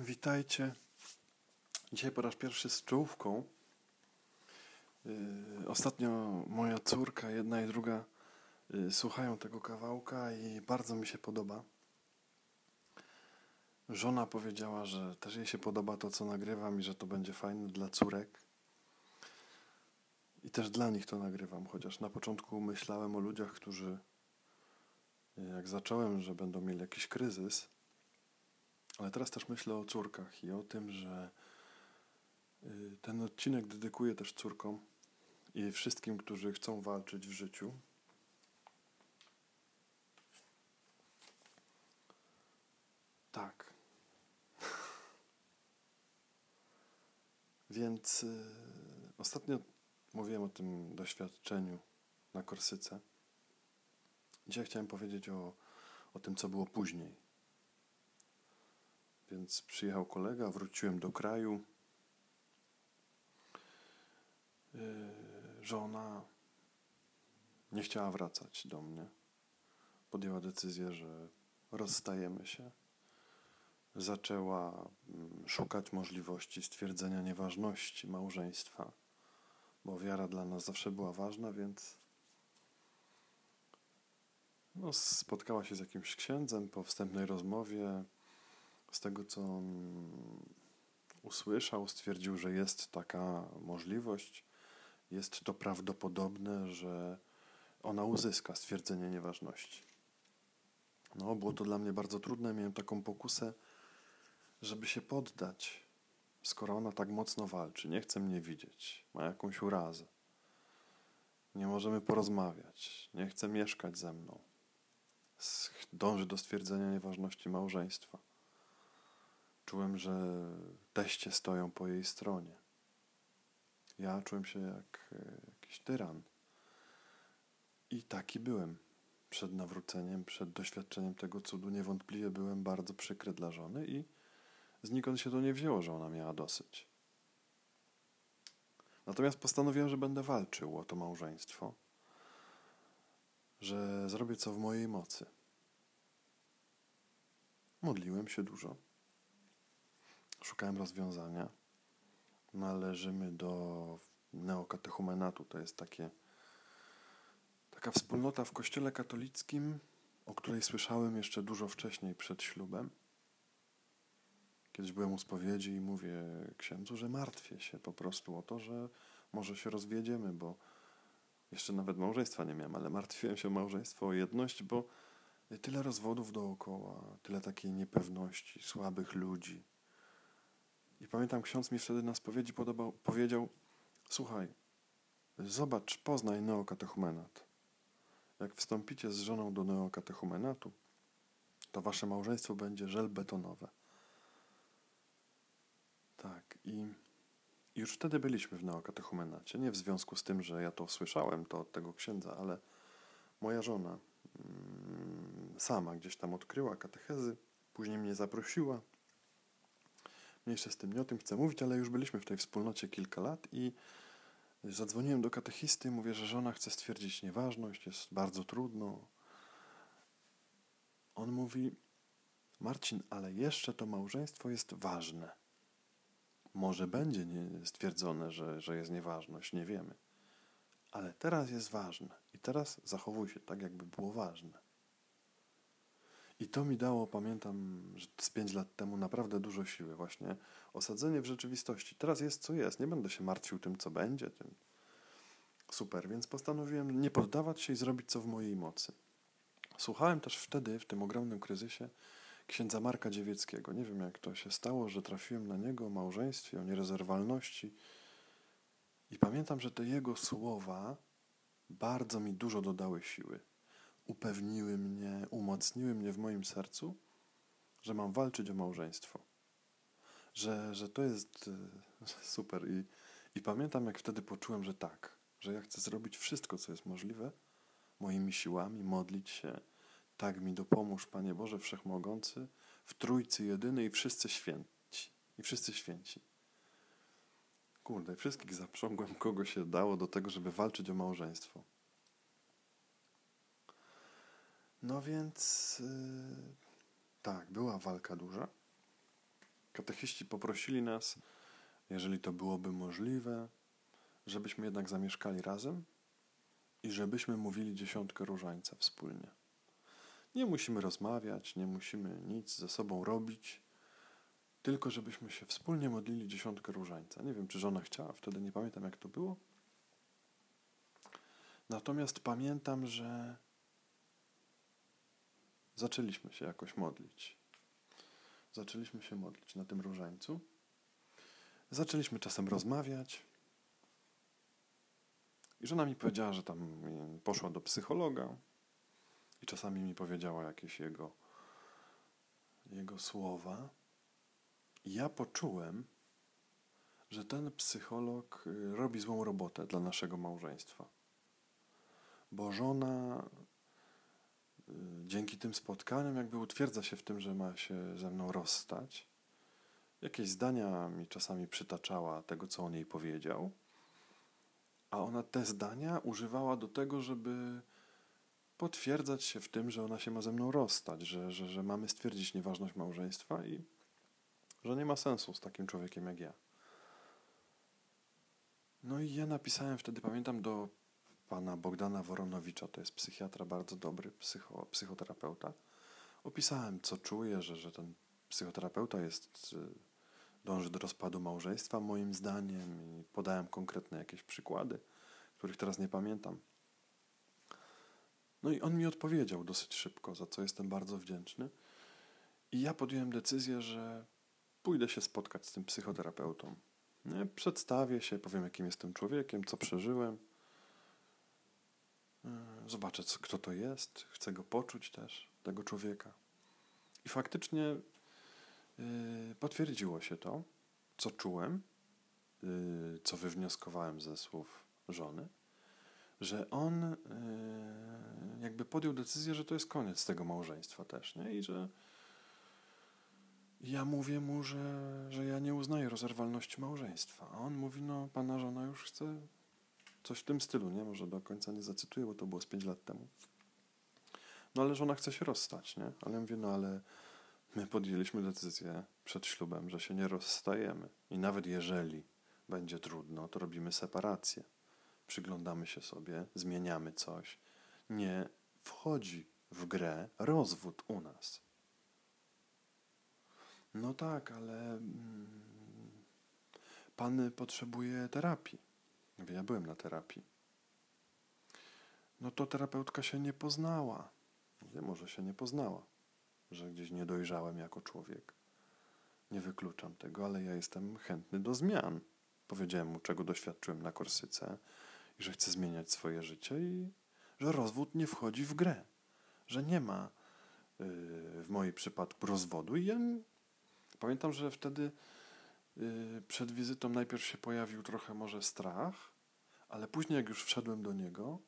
Witajcie. Dzisiaj po raz pierwszy z czołówką. Yy, ostatnio moja córka, jedna i druga, yy, słuchają tego kawałka i bardzo mi się podoba. Żona powiedziała, że też jej się podoba to, co nagrywam i że to będzie fajne dla córek. I też dla nich to nagrywam, chociaż na początku myślałem o ludziach, którzy, jak zacząłem, że będą mieli jakiś kryzys, ale teraz też myślę o córkach i o tym, że y, ten odcinek dedykuję też córkom i wszystkim, którzy chcą walczyć w życiu. Tak. Więc y, ostatnio mówiłem o tym doświadczeniu na Korsyce. Dzisiaj chciałem powiedzieć o, o tym, co było później więc przyjechał kolega, wróciłem do kraju. Yy, żona nie chciała wracać do mnie. Podjęła decyzję, że rozstajemy się. Zaczęła mm, szukać możliwości stwierdzenia nieważności małżeństwa, bo wiara dla nas zawsze była ważna, więc no, spotkała się z jakimś księdzem po wstępnej rozmowie z tego, co usłyszał, stwierdził, że jest taka możliwość, jest to prawdopodobne, że ona uzyska stwierdzenie nieważności. No, było to dla mnie bardzo trudne. Miałem taką pokusę, żeby się poddać, skoro ona tak mocno walczy, nie chce mnie widzieć, ma jakąś urazę. Nie możemy porozmawiać, nie chce mieszkać ze mną. Dąży do stwierdzenia nieważności małżeństwa. Czułem, że teście stoją po jej stronie. Ja czułem się jak e, jakiś tyran. I taki byłem. Przed nawróceniem, przed doświadczeniem tego cudu niewątpliwie byłem bardzo przykry dla żony i znikąd się to nie wzięło, że ona miała dosyć. Natomiast postanowiłem, że będę walczył o to małżeństwo, że zrobię co w mojej mocy. Modliłem się dużo szukałem rozwiązania. Należymy do neokatechumenatu. To jest takie, taka wspólnota w Kościele katolickim, o której słyszałem jeszcze dużo wcześniej przed ślubem. Kiedyś byłem u spowiedzi i mówię księdzu, że martwię się po prostu o to, że może się rozwiedziemy, bo jeszcze nawet małżeństwa nie miałem, ale martwiłem się o małżeństwo, o jedność, bo tyle rozwodów dookoła, tyle takiej niepewności, słabych ludzi. I pamiętam, ksiądz mi wtedy na spowiedzi podobał, powiedział: Słuchaj, zobacz, poznaj neokatechumenat. Jak wstąpicie z żoną do neokatechumenatu, to wasze małżeństwo będzie żelbetonowe. Tak, i już wtedy byliśmy w neokatechumenacie. Nie w związku z tym, że ja to słyszałem, to od tego księdza, ale moja żona mm, sama gdzieś tam odkryła katechezy, później mnie zaprosiła Mniejsze z tym, nie o tym chcę mówić, ale już byliśmy w tej wspólnocie kilka lat i zadzwoniłem do katechisty, mówię, że żona chce stwierdzić nieważność, jest bardzo trudno. On mówi, Marcin, ale jeszcze to małżeństwo jest ważne. Może będzie stwierdzone, że, że jest nieważność, nie wiemy. Ale teraz jest ważne i teraz zachowuj się tak, jakby było ważne. I to mi dało, pamiętam, z pięć lat temu naprawdę dużo siły. Właśnie osadzenie w rzeczywistości. Teraz jest co jest. Nie będę się martwił tym, co będzie. Tym. Super, więc postanowiłem nie poddawać się i zrobić co w mojej mocy. Słuchałem też wtedy, w tym ogromnym kryzysie, księdza Marka Dziewieckiego. Nie wiem, jak to się stało, że trafiłem na niego o małżeństwie, o nierozerwalności. I pamiętam, że te jego słowa bardzo mi dużo dodały siły upewniły mnie, umocniły mnie w moim sercu, że mam walczyć o małżeństwo. Że, że to jest e, super. I, I pamiętam, jak wtedy poczułem, że tak, że ja chcę zrobić wszystko, co jest możliwe, moimi siłami, modlić się. Tak mi dopomóż, Panie Boże Wszechmogący, w Trójcy Jedyny i wszyscy święci. I wszyscy święci. Kurde, wszystkich zaprzągłem, kogo się dało do tego, żeby walczyć o małżeństwo. No więc yy, tak, była walka duża. katechiści poprosili nas, jeżeli to byłoby możliwe, żebyśmy jednak zamieszkali razem i żebyśmy mówili dziesiątkę różańca wspólnie. Nie musimy rozmawiać, nie musimy nic ze sobą robić, tylko żebyśmy się wspólnie modlili dziesiątkę różańca. Nie wiem, czy żona chciała, wtedy nie pamiętam, jak to było. Natomiast pamiętam, że zaczęliśmy się jakoś modlić. Zaczęliśmy się modlić na tym różańcu. Zaczęliśmy czasem rozmawiać. I żona mi powiedziała, że tam poszła do psychologa i czasami mi powiedziała jakieś jego, jego słowa. I ja poczułem, że ten psycholog y, robi złą robotę dla naszego małżeństwa. Bo żona dzięki tym spotkaniom jakby utwierdza się w tym, że ma się ze mną rozstać. Jakieś zdania mi czasami przytaczała tego, co on jej powiedział, a ona te zdania używała do tego, żeby potwierdzać się w tym, że ona się ma ze mną rozstać, że, że, że mamy stwierdzić nieważność małżeństwa i że nie ma sensu z takim człowiekiem jak ja. No i ja napisałem wtedy, pamiętam, do pana Bogdana Woronowicza, to jest psychiatra bardzo dobry, psycho, psychoterapeuta. Opisałem, co czuję, że, że ten psychoterapeuta jest, y, dąży do rozpadu małżeństwa, moim zdaniem, i podałem konkretne jakieś przykłady, których teraz nie pamiętam. No i on mi odpowiedział dosyć szybko, za co jestem bardzo wdzięczny. I ja podjąłem decyzję, że pójdę się spotkać z tym psychoterapeutą. Przedstawię się, powiem, jakim jestem człowiekiem, co przeżyłem. E, zobaczę, kto to jest. Chcę go poczuć też, tego człowieka. I faktycznie yy, potwierdziło się to, co czułem, yy, co wywnioskowałem ze słów żony, że on jakby podjął decyzję, że to jest koniec tego małżeństwa też, nie? I że ja mówię mu, że, że ja nie uznaję rozerwalności małżeństwa. A on mówi, no pana żona już chce coś w tym stylu, nie? Może do końca nie zacytuję, bo to było z pięć lat temu. No ale żona chce się rozstać, nie? Ale ja mówię, no ale my podjęliśmy decyzję przed ślubem, że się nie rozstajemy. I nawet jeżeli będzie trudno, to robimy separację. Przyglądamy się sobie, zmieniamy coś. Nie wchodzi w grę rozwód u nas. No tak, ale mm, pan potrzebuje terapii. Ja byłem na terapii. No to terapeutka się nie poznała. Mówię, może się nie poznała, że gdzieś nie dojrzałem jako człowiek. Nie wykluczam tego, ale ja jestem chętny do zmian. Powiedziałem mu, czego doświadczyłem na Korsyce i że chcę zmieniać swoje życie i że rozwód nie wchodzi w grę. Że nie ma yy, w moim przypadku rozwodu i ja Pamiętam, że wtedy przed wizytą najpierw się pojawił trochę może strach, ale później jak już wszedłem do niego,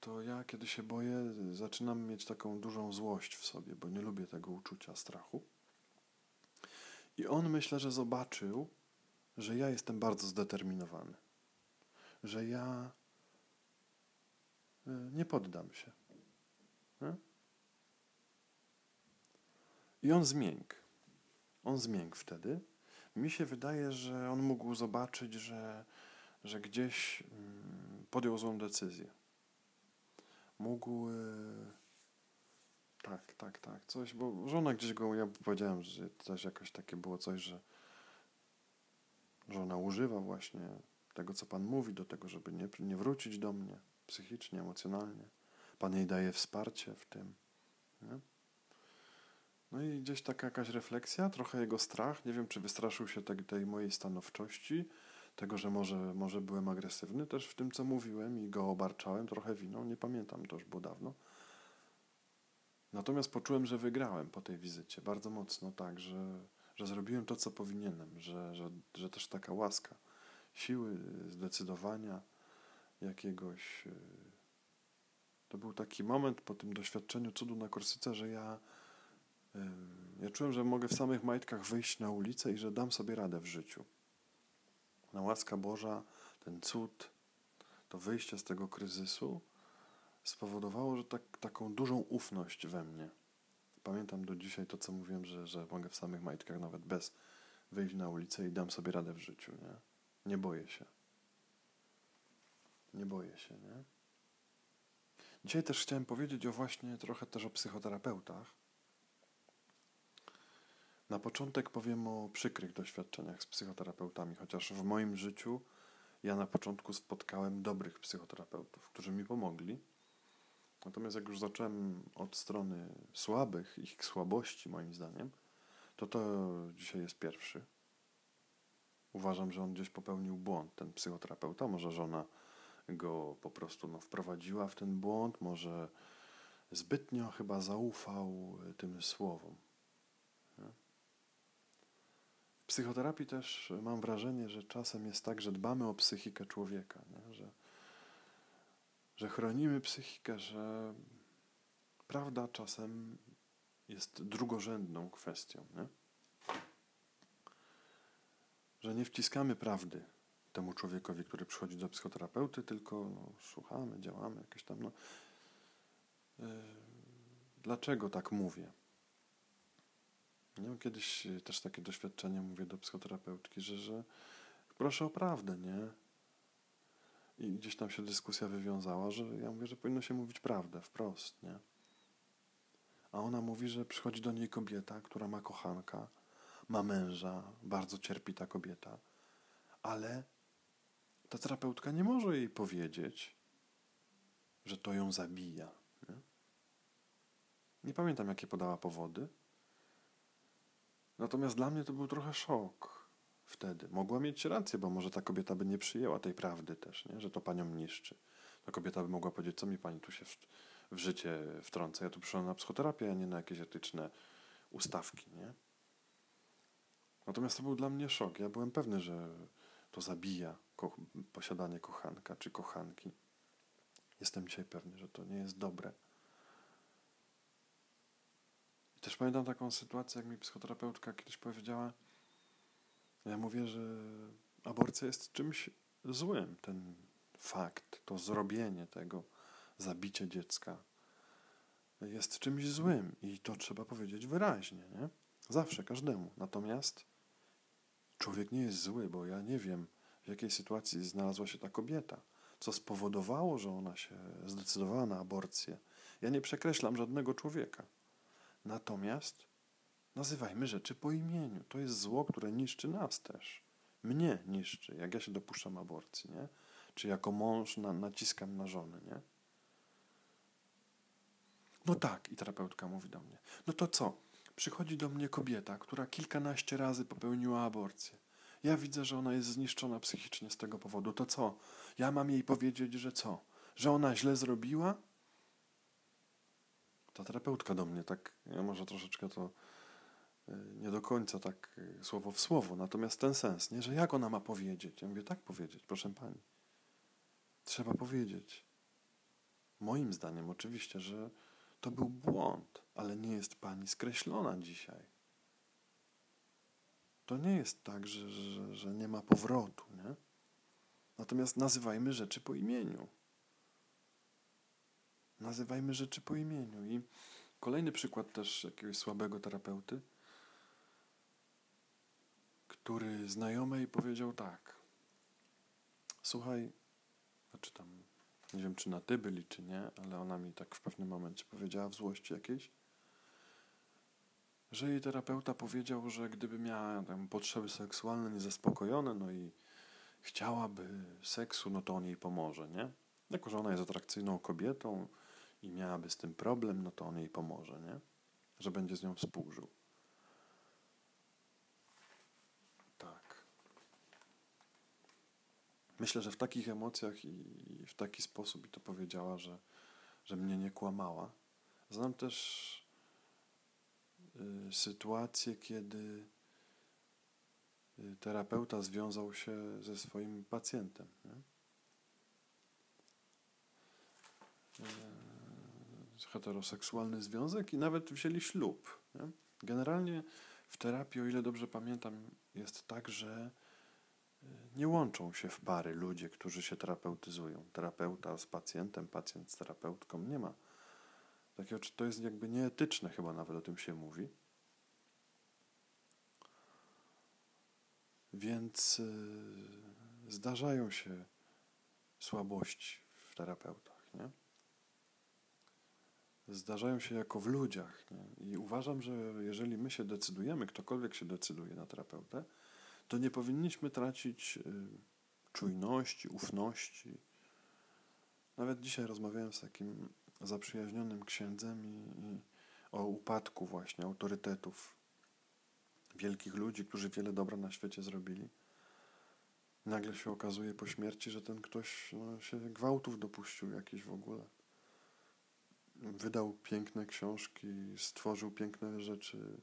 to ja kiedy się boję, zaczynam mieć taką dużą złość w sobie, bo nie lubię tego uczucia strachu. I on myślę, że zobaczył, że ja jestem bardzo zdeterminowany, że ja y, nie poddam się. Nie? I on zmiękł. On zmiękł wtedy. Mi się wydaje, że on mógł zobaczyć, że, że gdzieś mm, podjął złą decyzję. Mógł. E, tak, tak, tak. Coś, bo żona gdzieś go, ja powiedziałem, że też jakoś takie było coś, że żona używa właśnie tego, co Pan mówi, do tego, żeby nie, nie wrócić do mnie psychicznie, emocjonalnie. Pan jej daje wsparcie w tym. Nie? No i gdzieś taka jakaś refleksja, trochę jego strach. Nie wiem, czy wystraszył się tej, tej mojej stanowczości, tego, że może, może byłem agresywny też w tym, co mówiłem i go obarczałem trochę winą. Nie pamiętam, to już było dawno. Natomiast poczułem, że wygrałem po tej wizycie bardzo mocno, tak, że, że zrobiłem to, co powinienem, że, że, że też taka łaska, siły, zdecydowania jakiegoś. Y, to był taki moment po tym doświadczeniu cudu na Korsyce, że ja ja czułem, że mogę w samych majtkach wyjść na ulicę i że dam sobie radę w życiu. Na łaska Boża, ten cud, to wyjście z tego kryzysu spowodowało, że tak, taką dużą ufność we mnie pamiętam do dzisiaj to, co mówiłem, że, że mogę w samych majtkach nawet bez wyjść na ulicę i dam sobie radę w życiu, nie? Nie boję się. Nie boję się, nie? Dzisiaj też chciałem powiedzieć o właśnie trochę też o psychoterapeutach. Na początek powiem o przykrych doświadczeniach z psychoterapeutami, chociaż w moim życiu ja na początku spotkałem dobrych psychoterapeutów, którzy mi pomogli. Natomiast jak już zacząłem od strony słabych, ich słabości moim zdaniem, to to dzisiaj jest pierwszy. Uważam, że on gdzieś popełnił błąd, ten psychoterapeuta. Może żona go po prostu no, wprowadziła w ten błąd, może zbytnio chyba zaufał tym słowom. W psychoterapii też mam wrażenie, że czasem jest tak, że dbamy o psychikę człowieka, nie? Że, że chronimy psychikę, że prawda czasem jest drugorzędną kwestią. Nie? Że nie wciskamy prawdy temu człowiekowi, który przychodzi do psychoterapeuty, tylko no, słuchamy, działamy jakieś tam. No. Yy, dlaczego tak mówię? Miałem kiedyś e, też takie doświadczenie, mówię do psychoterapeutki, że, że proszę o prawdę, nie? I gdzieś tam się dyskusja wywiązała, że ja mówię, że powinno się mówić prawdę, wprost, nie? A ona mówi, że przychodzi do niej kobieta, która ma kochanka, ma męża, bardzo cierpi ta kobieta, ale ta terapeutka nie może jej powiedzieć, że to ją zabija. Nie, nie pamiętam, jakie podała powody, Natomiast dla mnie to był trochę szok wtedy. Mogła mieć rację, bo może ta kobieta by nie przyjęła tej prawdy też, nie? że to panią niszczy. Ta kobieta by mogła powiedzieć, co mi pani tu się w, w życie wtrąca. Ja tu przyszłam na psychoterapię, a nie na jakieś etyczne ustawki. Nie? Natomiast to był dla mnie szok. Ja byłem pewny, że to zabija ko posiadanie kochanka czy kochanki. Jestem dzisiaj pewny, że to nie jest dobre. Też pamiętam taką sytuację, jak mi psychoterapeutka kiedyś powiedziała, ja mówię, że aborcja jest czymś złym. Ten fakt, to zrobienie tego, zabicie dziecka jest czymś złym i to trzeba powiedzieć wyraźnie, nie? Zawsze, każdemu. Natomiast człowiek nie jest zły, bo ja nie wiem, w jakiej sytuacji znalazła się ta kobieta, co spowodowało, że ona się zdecydowała na aborcję. Ja nie przekreślam żadnego człowieka. Natomiast nazywajmy rzeczy po imieniu. To jest zło, które niszczy nas też. Mnie niszczy, jak ja się dopuszczam aborcji, nie? Czy jako mąż na, naciskam na żonę, nie? No tak, i terapeutka mówi do mnie. No to co? Przychodzi do mnie kobieta, która kilkanaście razy popełniła aborcję. Ja widzę, że ona jest zniszczona psychicznie z tego powodu. To co? Ja mam jej powiedzieć, że co? Że ona źle zrobiła? Ta terapeutka do mnie tak, ja może troszeczkę to y, nie do końca tak y, słowo w słowo, natomiast ten sens, nie, że jak ona ma powiedzieć? Ja mówię, tak powiedzieć, proszę pani. Trzeba powiedzieć. Moim zdaniem oczywiście, że to był błąd, ale nie jest pani skreślona dzisiaj. To nie jest tak, że, że, że nie ma powrotu, nie? Natomiast nazywajmy rzeczy po imieniu. Nazywajmy rzeczy po imieniu. I kolejny przykład też jakiegoś słabego terapeuty, który znajomej powiedział tak. Słuchaj, znaczy tam, nie wiem czy na ty byli, czy nie, ale ona mi tak w pewnym momencie powiedziała w złości jakiejś, że jej terapeuta powiedział, że gdyby miała tam potrzeby seksualne niezaspokojone, no i chciałaby seksu, no to on jej pomoże, nie? Jako, że ona jest atrakcyjną kobietą, i miałaby z tym problem, no to on jej pomoże, nie? Że będzie z nią współżył. Tak. Myślę, że w takich emocjach i w taki sposób i to powiedziała, że, że mnie nie kłamała. Znam też y, sytuację, kiedy y, terapeuta związał się ze swoim pacjentem. Nie? Y, heteroseksualny związek i nawet wzięli ślub. Nie? Generalnie w terapii, o ile dobrze pamiętam, jest tak, że y, nie łączą się w pary ludzie, którzy się terapeutyzują. Terapeuta z pacjentem, pacjent z terapeutką. Nie ma Takiego, czy to jest jakby nieetyczne, chyba nawet o tym się mówi. Więc yy, zdarzają się słabości w terapeutach, nie? Zdarzają się jako w ludziach. Nie? I uważam, że jeżeli my się decydujemy, ktokolwiek się decyduje na terapeutę, to nie powinniśmy tracić yy, czujności, ufności. Nawet dzisiaj rozmawiałem z takim zaprzyjaźnionym księdzem i, i o upadku właśnie autorytetów wielkich ludzi, którzy wiele dobra na świecie zrobili. Nagle się okazuje po śmierci, że ten ktoś no, się gwałtów dopuścił jakiś w ogóle. Wydał piękne książki, stworzył piękne rzeczy,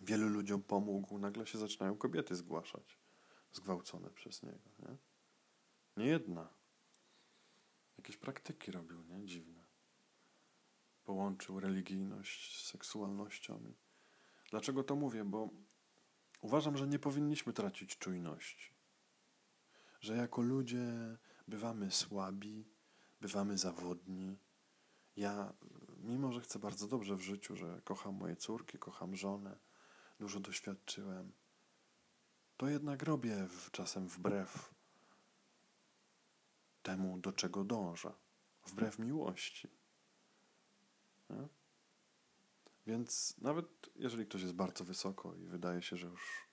wielu ludziom pomógł. Nagle się zaczynają kobiety zgłaszać, zgwałcone przez niego. Nie, nie jedna. Jakieś praktyki robił, nie? Dziwne. Połączył religijność z seksualnością. Dlaczego to mówię? Bo uważam, że nie powinniśmy tracić czujności. Że jako ludzie bywamy słabi, bywamy zawodni. Ja, mimo że chcę bardzo dobrze w życiu, że kocham moje córki, kocham żonę, dużo doświadczyłem, to jednak robię w, czasem wbrew temu, do czego dążę, wbrew miłości. Nie? Więc nawet jeżeli ktoś jest bardzo wysoko i wydaje się, że już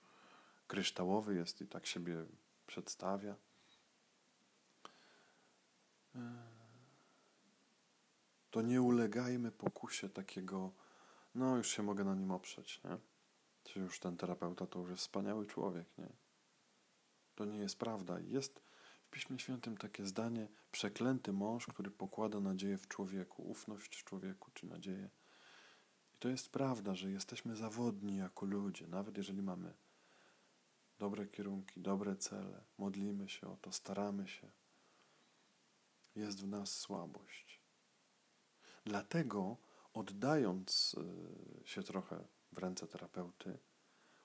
kryształowy jest i tak siebie przedstawia, to nie ulegajmy pokusie takiego, no już się mogę na nim oprzeć, nie? Czy już ten terapeuta to już jest wspaniały człowiek, nie? To nie jest prawda. Jest w Piśmie Świętym takie zdanie, przeklęty mąż, który pokłada nadzieję w człowieku, ufność w człowieku, czy nadzieję. I to jest prawda, że jesteśmy zawodni jako ludzie, nawet jeżeli mamy dobre kierunki, dobre cele, modlimy się o to, staramy się. Jest w nas słabość. Dlatego, oddając y, się trochę w ręce terapeuty,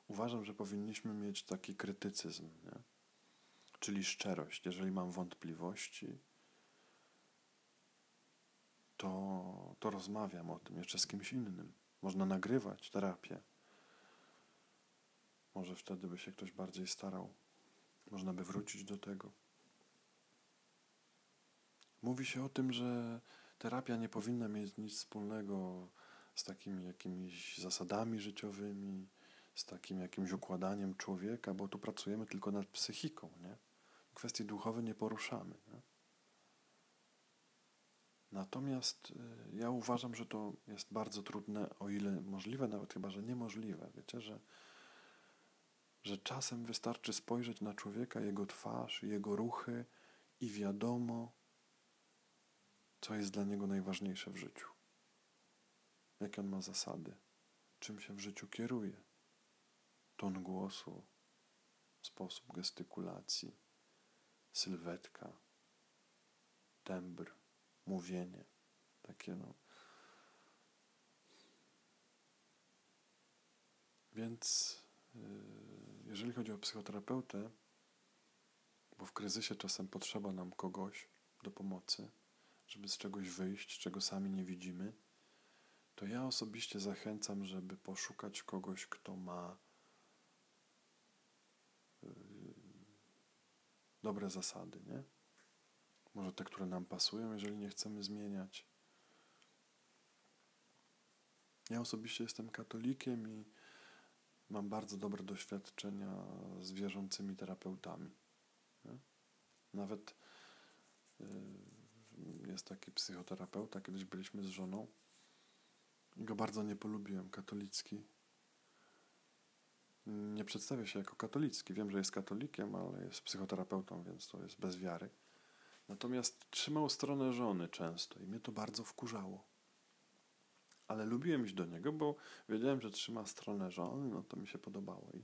uważam, że powinniśmy mieć taki krytycyzm. Nie? czyli szczerość. Jeżeli mam wątpliwości, to, to rozmawiam o tym jeszcze z kimś innym. Można nagrywać terapię. Może wtedy by się ktoś bardziej starał. Można by wrócić do tego. Mówi się o tym, że terapia nie powinna mieć nic wspólnego z takimi jakimiś zasadami życiowymi, z takim jakimś układaniem człowieka, bo tu pracujemy tylko nad psychiką, nie? kwestii duchowe nie poruszamy. Nie? Natomiast y, ja uważam, że to jest bardzo trudne, o ile możliwe, nawet chyba, że niemożliwe. Wiecie, że, że czasem wystarczy spojrzeć na człowieka, jego twarz, jego ruchy i wiadomo, co jest dla niego najważniejsze w życiu. Jakie on ma zasady, czym się w życiu kieruje. Ton głosu, sposób gestykulacji sylwetka, tembr, mówienie. Takie no. Więc yy, jeżeli chodzi o psychoterapeutę, bo w kryzysie czasem potrzeba nam kogoś do pomocy, żeby z czegoś wyjść, czego sami nie widzimy, to ja osobiście zachęcam, żeby poszukać kogoś, kto ma dobre zasady, nie? Może te, które nam pasują, jeżeli nie chcemy zmieniać. Ja osobiście jestem katolikiem i mam bardzo dobre doświadczenia z wierzącymi terapeutami. Nie? Nawet y, jest taki psychoterapeuta, kiedyś byliśmy z żoną go bardzo nie polubiłem, katolicki nie przedstawia się jako katolicki. Wiem, że jest katolikiem, ale jest psychoterapeutą, więc to jest bez wiary. Natomiast trzymał stronę żony często i mnie to bardzo wkurzało. Ale lubiłem iść do niego, bo wiedziałem, że trzyma stronę żony, no to mi się podobało. I,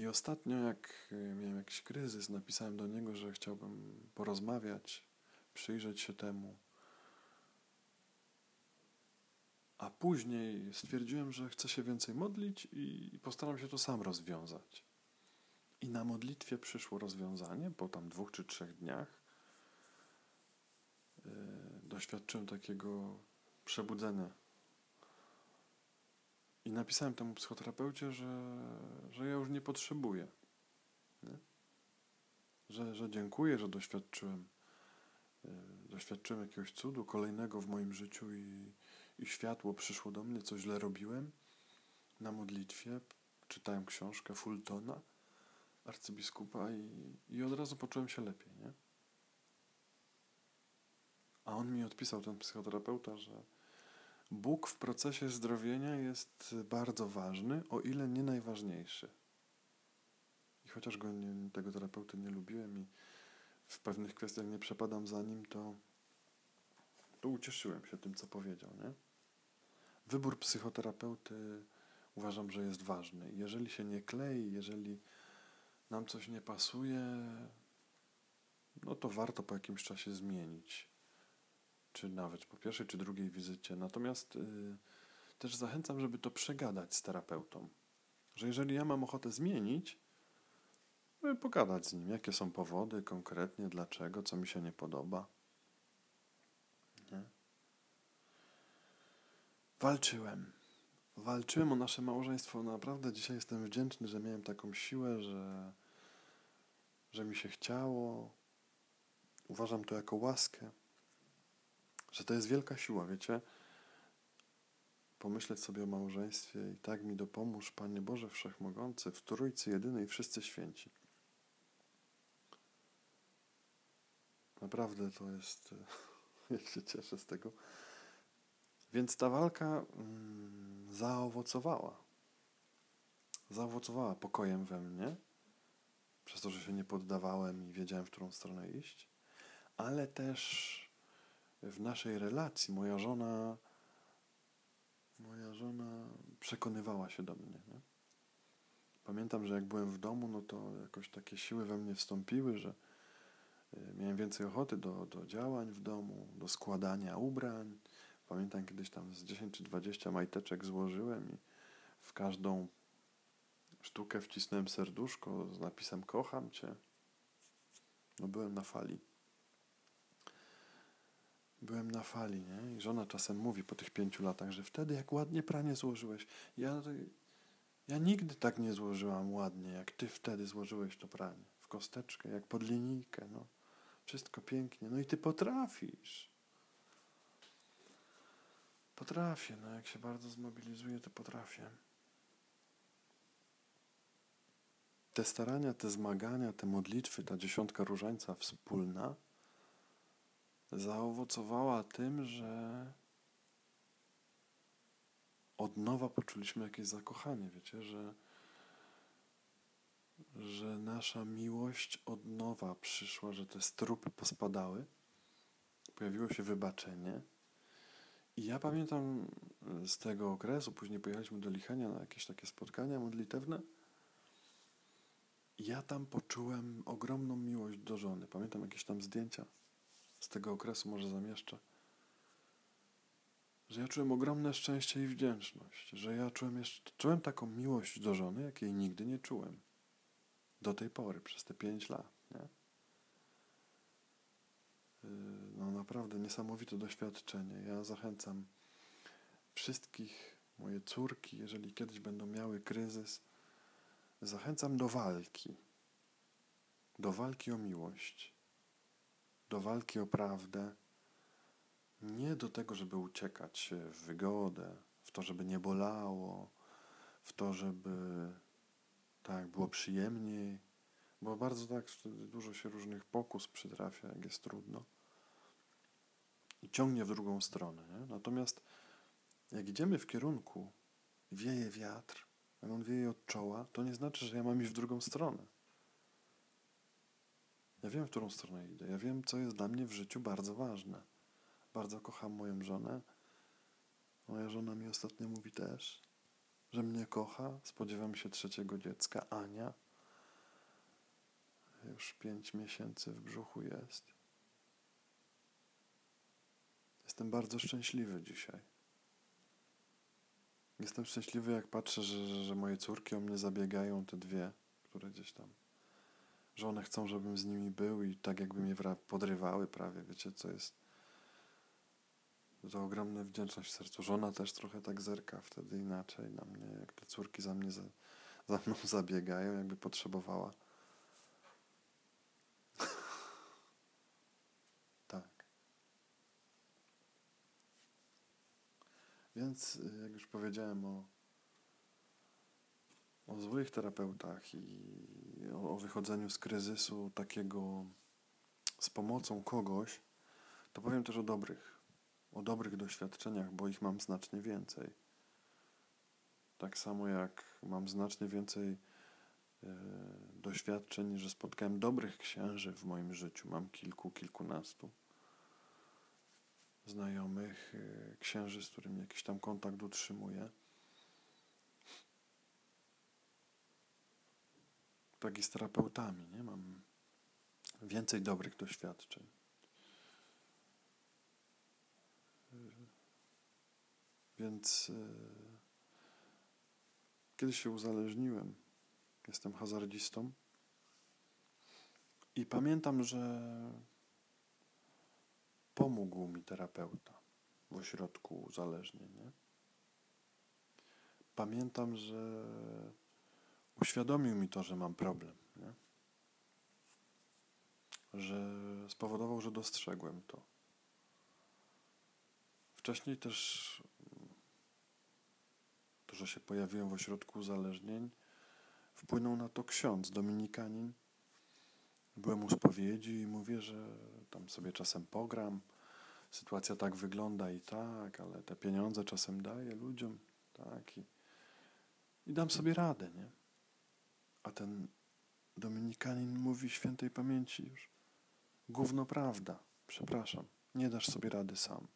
i ostatnio, jak miałem jakiś kryzys, napisałem do niego, że chciałbym porozmawiać, przyjrzeć się temu a później stwierdziłem, że chcę się więcej modlić i postaram się to sam rozwiązać. I na modlitwie przyszło rozwiązanie po tam dwóch czy trzech dniach. Yy, doświadczyłem takiego przebudzenia. I napisałem temu psychoterapeucie, że, że ja już nie potrzebuję. Nie? Że, że dziękuję, że doświadczyłem, yy, doświadczyłem jakiegoś cudu kolejnego w moim życiu i, i światło przyszło do mnie, co źle robiłem na modlitwie. Czytałem książkę Fultona, arcybiskupa i, i od razu poczułem się lepiej, nie? A on mi odpisał, ten psychoterapeuta, że Bóg w procesie zdrowienia jest bardzo ważny, o ile nie najważniejszy. I chociaż go nie, tego terapeuty nie lubiłem i w pewnych kwestiach nie przepadam za nim, to, to ucieszyłem się tym, co powiedział. Nie? Wybór psychoterapeuty uważam, że jest ważny. Jeżeli się nie klei, jeżeli nam coś nie pasuje, no to warto po jakimś czasie zmienić czy nawet po pierwszej czy drugiej wizycie. Natomiast y, też zachęcam, żeby to przegadać z terapeutą. Że jeżeli ja mam ochotę zmienić, no pogadać z nim, jakie są powody konkretnie, dlaczego, co mi się nie podoba. Nie? Walczyłem. Walczyłem o nasze małżeństwo. Naprawdę dzisiaj jestem wdzięczny, że miałem taką siłę, że, że mi się chciało. Uważam to jako łaskę że to jest wielka siła, wiecie? Pomyśleć sobie o małżeństwie i tak mi dopomóż, Panie Boże Wszechmogący, w Trójcy Jedynej wszyscy święci. Naprawdę to jest, ja się cieszę z tego. Więc ta walka mm, zaowocowała. Zaowocowała pokojem we mnie, przez to, że się nie poddawałem i wiedziałem, w którą stronę iść, ale też w naszej relacji moja żona moja żona przekonywała się do mnie. Nie? Pamiętam, że jak byłem w domu, no to jakoś takie siły we mnie wstąpiły, że y, miałem więcej ochoty do, do działań w domu, do składania ubrań. Pamiętam kiedyś tam z 10 czy 20 majteczek złożyłem i w każdą sztukę wcisnąłem serduszko z napisem kocham cię. No byłem na fali byłem na fali, nie? I żona czasem mówi po tych pięciu latach, że wtedy jak ładnie pranie złożyłeś. Ja, ja nigdy tak nie złożyłam ładnie, jak ty wtedy złożyłeś to pranie. W kosteczkę, jak pod linijkę, no. Wszystko pięknie. No i ty potrafisz. Potrafię, no jak się bardzo zmobilizuję, to potrafię. Te starania, te zmagania, te modlitwy, ta dziesiątka różańca wspólna – zaowocowała tym, że od nowa poczuliśmy jakieś zakochanie, wiecie, że, że nasza miłość od nowa przyszła, że te strupy pospadały, pojawiło się wybaczenie. I ja pamiętam z tego okresu, później pojechaliśmy do Lichenia na jakieś takie spotkania modlitewne. Ja tam poczułem ogromną miłość do żony. Pamiętam jakieś tam zdjęcia z tego okresu może zamieszczę, że ja czułem ogromne szczęście i wdzięczność, że ja czułem, jeszcze, czułem taką miłość do żony, jakiej nigdy nie czułem. Do tej pory, przez te pięć lat. Nie? Yy, no naprawdę niesamowite doświadczenie. Ja zachęcam wszystkich, moje córki, jeżeli kiedyś będą miały kryzys, zachęcam do walki. Do walki o miłość do walki o prawdę, nie do tego, żeby uciekać w wygodę, w to, żeby nie bolało, w to, żeby tak było przyjemniej, bo bardzo tak dużo się różnych pokus przytrafia, jak jest trudno. I ciągnie w drugą stronę. Nie? Natomiast jak idziemy w kierunku, wieje wiatr, jak on wieje od czoła, to nie znaczy, że ja mam iść w drugą stronę. Ja wiem, w którą stronę idę. Ja wiem, co jest dla mnie w życiu bardzo ważne. Bardzo kocham moją żonę. Moja żona mi ostatnio mówi też, że mnie kocha. Spodziewam się trzeciego dziecka, Ania. Już pięć miesięcy w brzuchu jest. Jestem bardzo szczęśliwy dzisiaj. Jestem szczęśliwy, jak patrzę, że, że, że moje córki o mnie zabiegają, te dwie, które gdzieś tam że one chcą, żebym z nimi był i tak jakby mnie podrywały prawie, wiecie, co jest to ogromna wdzięczność w sercu. Żona też trochę tak zerka wtedy inaczej na mnie, jak te córki za mnie za, za mną zabiegają, jakby potrzebowała. tak. Więc y, jak już powiedziałem o, o złych terapeutach i o, o wychodzeniu z kryzysu takiego z pomocą kogoś, to powiem też o dobrych, o dobrych doświadczeniach, bo ich mam znacznie więcej. Tak samo jak mam znacznie więcej e, doświadczeń, że spotkałem dobrych księży w moim życiu. Mam kilku, kilkunastu znajomych, e, księży, z którymi jakiś tam kontakt utrzymuję. Tak i z terapeutami, nie? Mam więcej dobrych doświadczeń. Więc e, kiedyś się uzależniłem. Jestem hazardzistą. I pamiętam, że pomógł mi terapeuta w ośrodku uzależnień. Nie? Pamiętam, że uświadomił mi to, że mam problem. Nie? Że spowodował, że dostrzegłem to. Wcześniej też to, że się pojawiłem w ośrodku uzależnień, wpłynął na to ksiądz, dominikanin. Byłem u spowiedzi i mówię, że tam sobie czasem pogram. Sytuacja tak wygląda i tak, ale te pieniądze czasem daję ludziom, tak, i, i dam sobie radę, nie? A ten dominikanin mówi świętej pamięci już, gówno prawda, przepraszam, nie dasz sobie rady sam.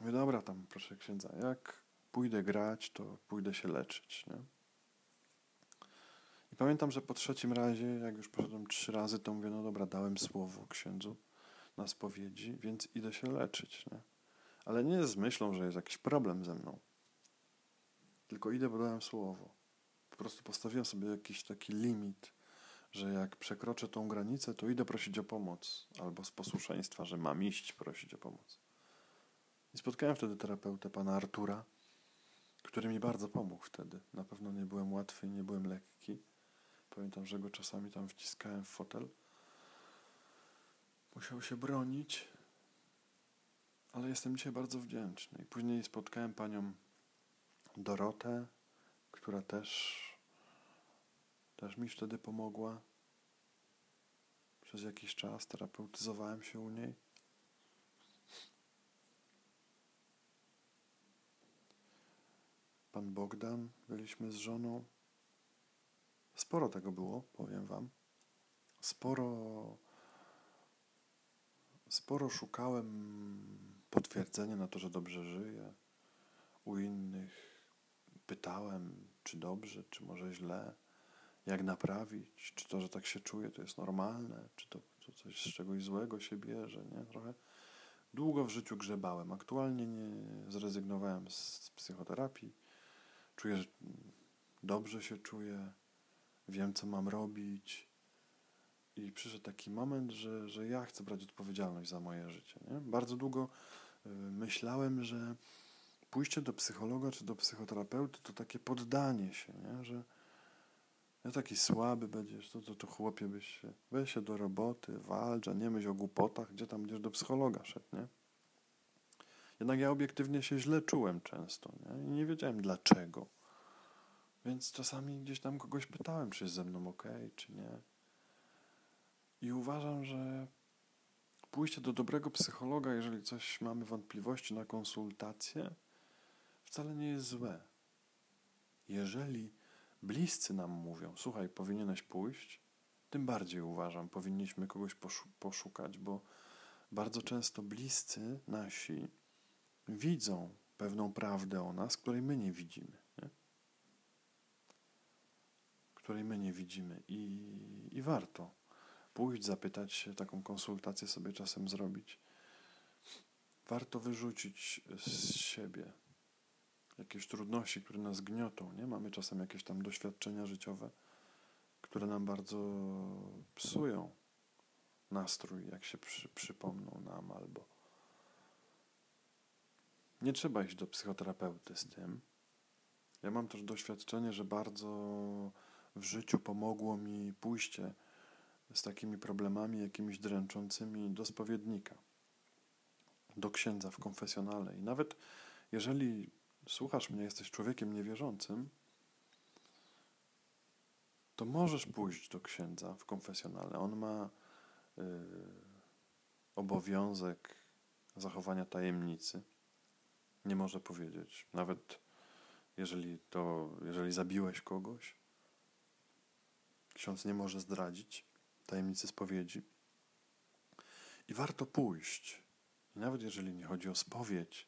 Mówię, dobra, tam proszę księdza, jak pójdę grać, to pójdę się leczyć. Nie? I pamiętam, że po trzecim razie, jak już poszedłem trzy razy, to mówię, no dobra, dałem słowo księdzu na spowiedzi, więc idę się leczyć. Nie? Ale nie z myślą, że jest jakiś problem ze mną. Tylko idę, bo dałem słowo. Prostu postawiłem sobie jakiś taki limit, że jak przekroczę tą granicę, to idę prosić o pomoc. Albo z posłuszeństwa, że mam iść prosić o pomoc. I spotkałem wtedy terapeutę, pana Artura, który mi bardzo pomógł wtedy. Na pewno nie byłem łatwy, nie byłem lekki. Pamiętam, że go czasami tam wciskałem w fotel. Musiał się bronić, ale jestem dzisiaj bardzo wdzięczny. I później spotkałem panią Dorotę, która też, też mi wtedy pomogła. Przez jakiś czas terapeutyzowałem się u niej. pan Bogdan, byliśmy z żoną. Sporo tego było, powiem wam. Sporo, sporo szukałem potwierdzenia na to, że dobrze żyję. U innych pytałem, czy dobrze, czy może źle, jak naprawić, czy to, że tak się czuję, to jest normalne, czy to, to coś z czegoś złego się bierze, nie? Trochę długo w życiu grzebałem. Aktualnie nie zrezygnowałem z psychoterapii Czuję, że dobrze się czuję, wiem, co mam robić. I przyszedł taki moment, że, że ja chcę brać odpowiedzialność za moje życie. Nie? Bardzo długo y, myślałem, że pójście do psychologa czy do psychoterapeuty to takie poddanie się, nie? że ja taki słaby będziesz, to, to, to chłopie byś się, weź się do roboty, walcz, a nie myśl o głupotach, gdzie tam będziesz do psychologa szedł, nie? Jednak ja obiektywnie się źle czułem często nie? i nie wiedziałem dlaczego. Więc czasami gdzieś tam kogoś pytałem, czy jest ze mną ok, czy nie. I uważam, że pójście do dobrego psychologa, jeżeli coś mamy wątpliwości na konsultację, wcale nie jest złe. Jeżeli bliscy nam mówią, słuchaj, powinieneś pójść, tym bardziej uważam, powinniśmy kogoś poszukać, bo bardzo często bliscy nasi widzą pewną prawdę o nas, której my nie widzimy. Nie? Której my nie widzimy. I, I warto pójść, zapytać się, taką konsultację sobie czasem zrobić. Warto wyrzucić z siebie jakieś trudności, które nas gniotą. Nie? Mamy czasem jakieś tam doświadczenia życiowe, które nam bardzo psują nastrój, jak się przy, przypomną nam albo nie trzeba iść do psychoterapeuty z tym. Ja mam też doświadczenie, że bardzo w życiu pomogło mi pójście z takimi problemami jakimiś dręczącymi do spowiednika, do księdza w konfesjonale. I nawet jeżeli słuchasz mnie, jesteś człowiekiem niewierzącym, to możesz pójść do księdza w konfesjonale. On ma y, obowiązek zachowania tajemnicy. Nie może powiedzieć, nawet jeżeli to, jeżeli zabiłeś kogoś, ksiądz nie może zdradzić tajemnicy spowiedzi. I warto pójść. I nawet jeżeli nie chodzi o spowiedź,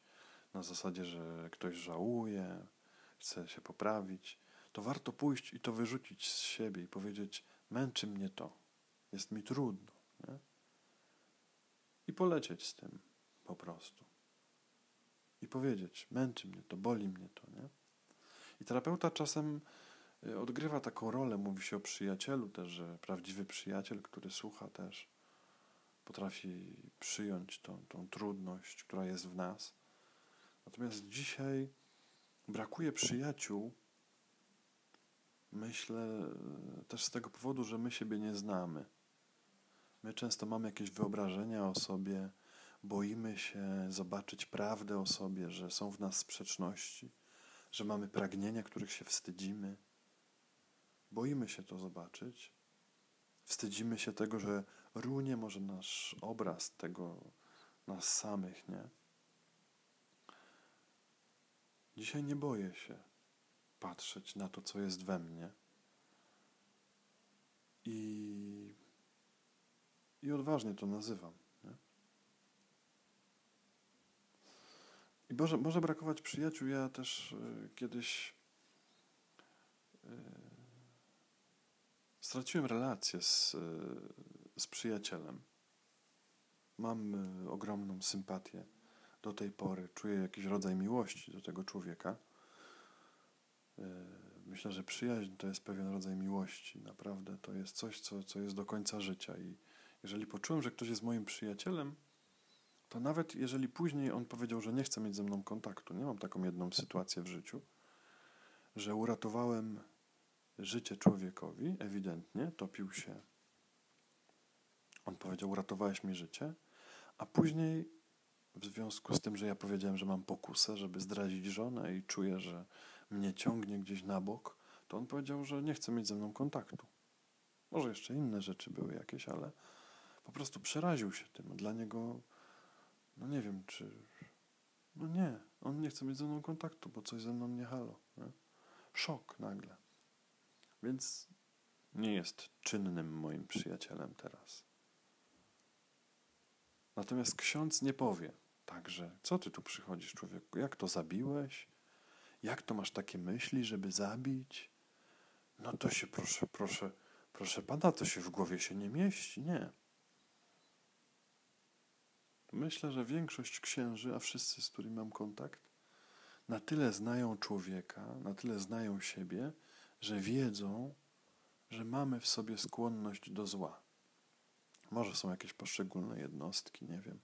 na zasadzie, że ktoś żałuje, chce się poprawić, to warto pójść i to wyrzucić z siebie i powiedzieć: Męczy mnie to, jest mi trudno. Nie? I polecieć z tym po prostu. I powiedzieć: Męczy mnie to, boli mnie to. Nie? I terapeuta czasem y, odgrywa taką rolę, mówi się o przyjacielu też, że prawdziwy przyjaciel, który słucha też, potrafi przyjąć tą, tą trudność, która jest w nas. Natomiast dzisiaj brakuje przyjaciół, myślę y, też z tego powodu, że my siebie nie znamy. My często mamy jakieś wyobrażenia o sobie, boimy się zobaczyć prawdę o sobie, że są w nas sprzeczności że mamy pragnienia, których się wstydzimy. Boimy się to zobaczyć. Wstydzimy się tego, że runie może nasz obraz tego nas samych, nie? Dzisiaj nie boję się patrzeć na to, co jest we mnie. I, i odważnie to nazywam. I może, może brakować przyjaciół. Ja też y, kiedyś y, straciłem relację z, y, z przyjacielem. Mam ogromną sympatię do tej pory. Czuję jakiś rodzaj miłości do tego człowieka. Myślę, że przyjaźń to jest pewien rodzaj miłości. Naprawdę to jest coś, co, co jest do końca życia. I jeżeli poczułem, że ktoś jest moim przyjacielem, to nawet jeżeli później on powiedział, że nie chce mieć ze mną kontaktu, nie mam taką jedną sytuację w życiu, że uratowałem życie człowiekowi, ewidentnie, topił się. On powiedział, uratowałeś mi życie, a później w związku z tym, że ja powiedziałem, że mam pokusę, żeby zdradzić żonę i czuję, że mnie ciągnie gdzieś na bok, to on powiedział, że nie chce mieć ze mną kontaktu. Może jeszcze inne rzeczy były jakieś, ale po prostu przeraził się tym. Dla niego no nie wiem, czy... No nie, on nie chce mieć ze mną kontaktu, bo coś ze mną nie halo. Nie? Szok nagle. Więc nie jest czynnym moim przyjacielem teraz. Natomiast ksiądz nie powie także, co ty tu przychodzisz, człowieku, jak to zabiłeś? Jak to masz takie myśli, żeby zabić? No to się proszę, proszę, proszę pana, to się w głowie się nie mieści. Nie. Myślę, że większość księży, a wszyscy, z którymi mam kontakt, na tyle znają człowieka, na tyle znają siebie, że wiedzą, że mamy w sobie skłonność do zła. Może są jakieś poszczególne jednostki, nie wiem,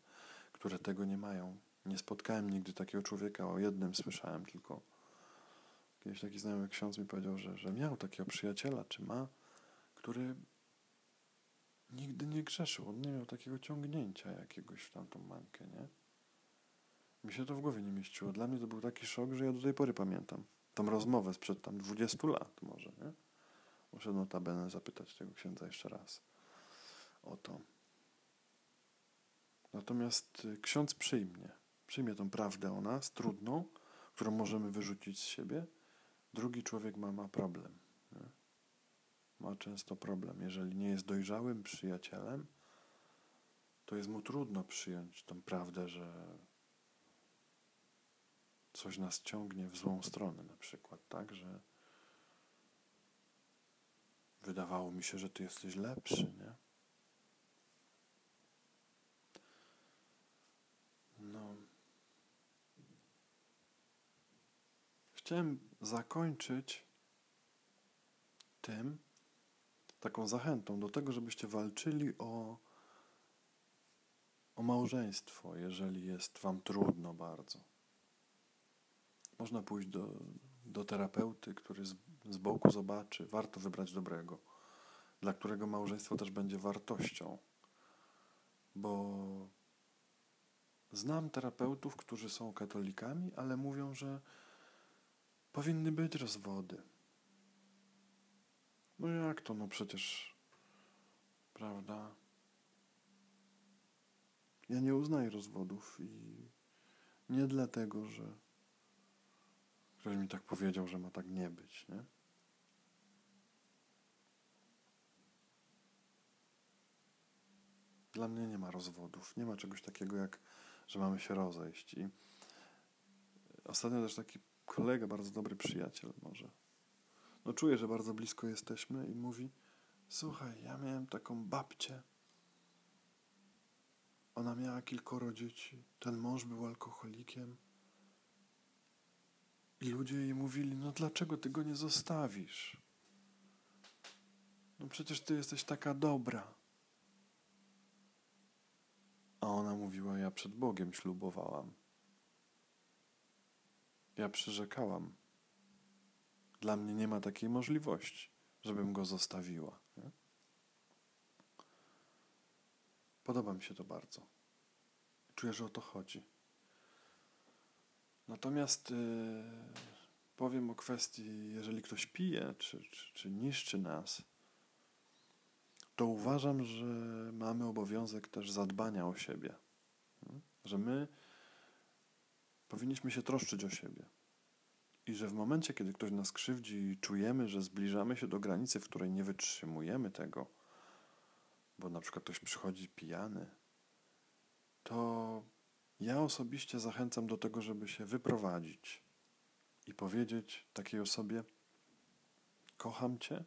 które tego nie mają. Nie spotkałem nigdy takiego człowieka, o jednym słyszałem tylko. Kiedyś taki znajomy ksiądz mi powiedział, że, że miał takiego przyjaciela, czy ma, który nigdy nie grzeszył. On nie miał takiego ciągnięcia jakiegoś w tamtą mańkę, nie? Mi się to w głowie nie mieściło. Dla mnie to był taki szok, że ja do tej pory pamiętam. Tą rozmowę sprzed tam 20 lat może, nie? Muszę notabene zapytać tego księdza jeszcze raz o to. Natomiast y, ksiądz przyjmie. Przyjmie tą prawdę o nas, trudną, którą możemy wyrzucić z siebie. Drugi człowiek ma, ma problem ma często problem. Jeżeli nie jest dojrzałym przyjacielem, to jest mu trudno przyjąć tą prawdę, że coś nas ciągnie w złą stronę, na przykład, tak, że wydawało mi się, że ty jesteś lepszy, nie? No. Chciałem zakończyć tym, taką zachętą do tego, żebyście walczyli o, o małżeństwo, jeżeli jest Wam trudno bardzo. Można pójść do, do terapeuty, który z, z boku zobaczy. Warto wybrać dobrego, dla którego małżeństwo też będzie wartością. Bo znam terapeutów, którzy są katolikami, ale mówią, że powinny być rozwody. No jak to? No przecież, prawda? Ja nie uznaję rozwodów i nie dlatego, że ktoś mi tak powiedział, że ma tak nie być, nie? Dla mnie nie ma rozwodów. Nie ma czegoś takiego, jak że mamy się rozejść. I ostatnio też taki kolega, bardzo dobry przyjaciel może, no czuję, że bardzo blisko jesteśmy i mówi, słuchaj, ja miałem taką babcię, ona miała kilkoro dzieci, ten mąż był alkoholikiem i ludzie jej mówili, no dlaczego ty go nie zostawisz? No przecież ty jesteś taka dobra. A ona mówiła, ja przed Bogiem ślubowałam. Ja przyrzekałam. Dla mnie nie ma takiej możliwości, żebym go zostawiła. Nie? Podoba mi się to bardzo. Czuję, że o to chodzi. Natomiast yy, powiem o kwestii, jeżeli ktoś pije, czy, czy, czy niszczy nas, to uważam, że mamy obowiązek też zadbania o siebie. Że my powinniśmy się troszczyć o siebie. I że w momencie, kiedy ktoś nas krzywdzi i czujemy, że zbliżamy się do granicy, w której nie wytrzymujemy tego, bo na przykład ktoś przychodzi pijany, to ja osobiście zachęcam do tego, żeby się wyprowadzić i powiedzieć takiej osobie: Kocham cię,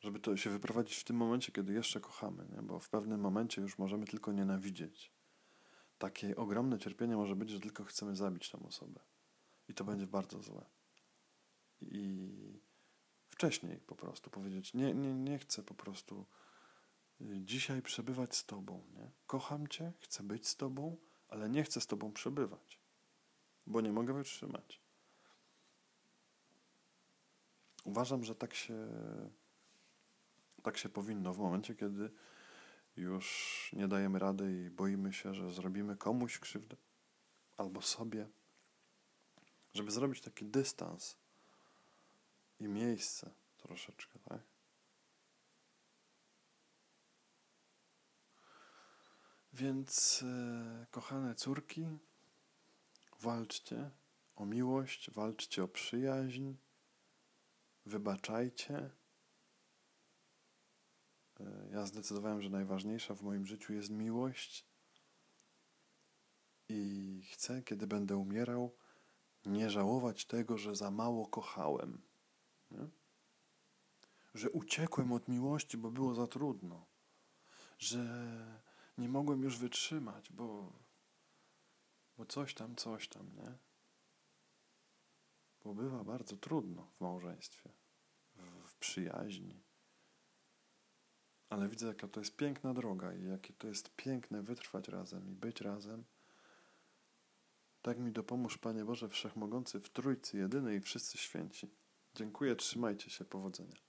żeby to się wyprowadzić w tym momencie, kiedy jeszcze kochamy, nie? bo w pewnym momencie już możemy tylko nienawidzieć. Takie ogromne cierpienie może być, że tylko chcemy zabić tą osobę. I to będzie bardzo złe. I wcześniej po prostu powiedzieć: Nie, nie, nie chcę po prostu y, dzisiaj przebywać z Tobą. Nie? Kocham Cię, chcę być z Tobą, ale nie chcę z Tobą przebywać, bo nie mogę wytrzymać. Uważam, że tak się tak się powinno w momencie, kiedy już nie dajemy rady i boimy się, że zrobimy komuś krzywdę albo sobie, żeby zrobić taki dystans i miejsce troszeczkę, tak? Więc, e, kochane córki, walczcie o miłość, walczcie o przyjaźń, wybaczajcie. E, ja zdecydowałem, że najważniejsza w moim życiu jest miłość i chcę, kiedy będę umierał, nie żałować tego, że za mało kochałem. Nie? Że uciekłem od miłości, bo było za trudno. Że nie mogłem już wytrzymać, bo, bo coś tam, coś tam, nie? Bo bywa bardzo trudno w małżeństwie, w, w przyjaźni. Ale widzę, jaka to jest piękna droga i jakie to jest piękne wytrwać razem i być razem. Tak mi dopomóż, Panie Boże Wszechmogący, w Trójcy Jedynej i wszyscy święci. Dziękuję, trzymajcie się, powodzenia.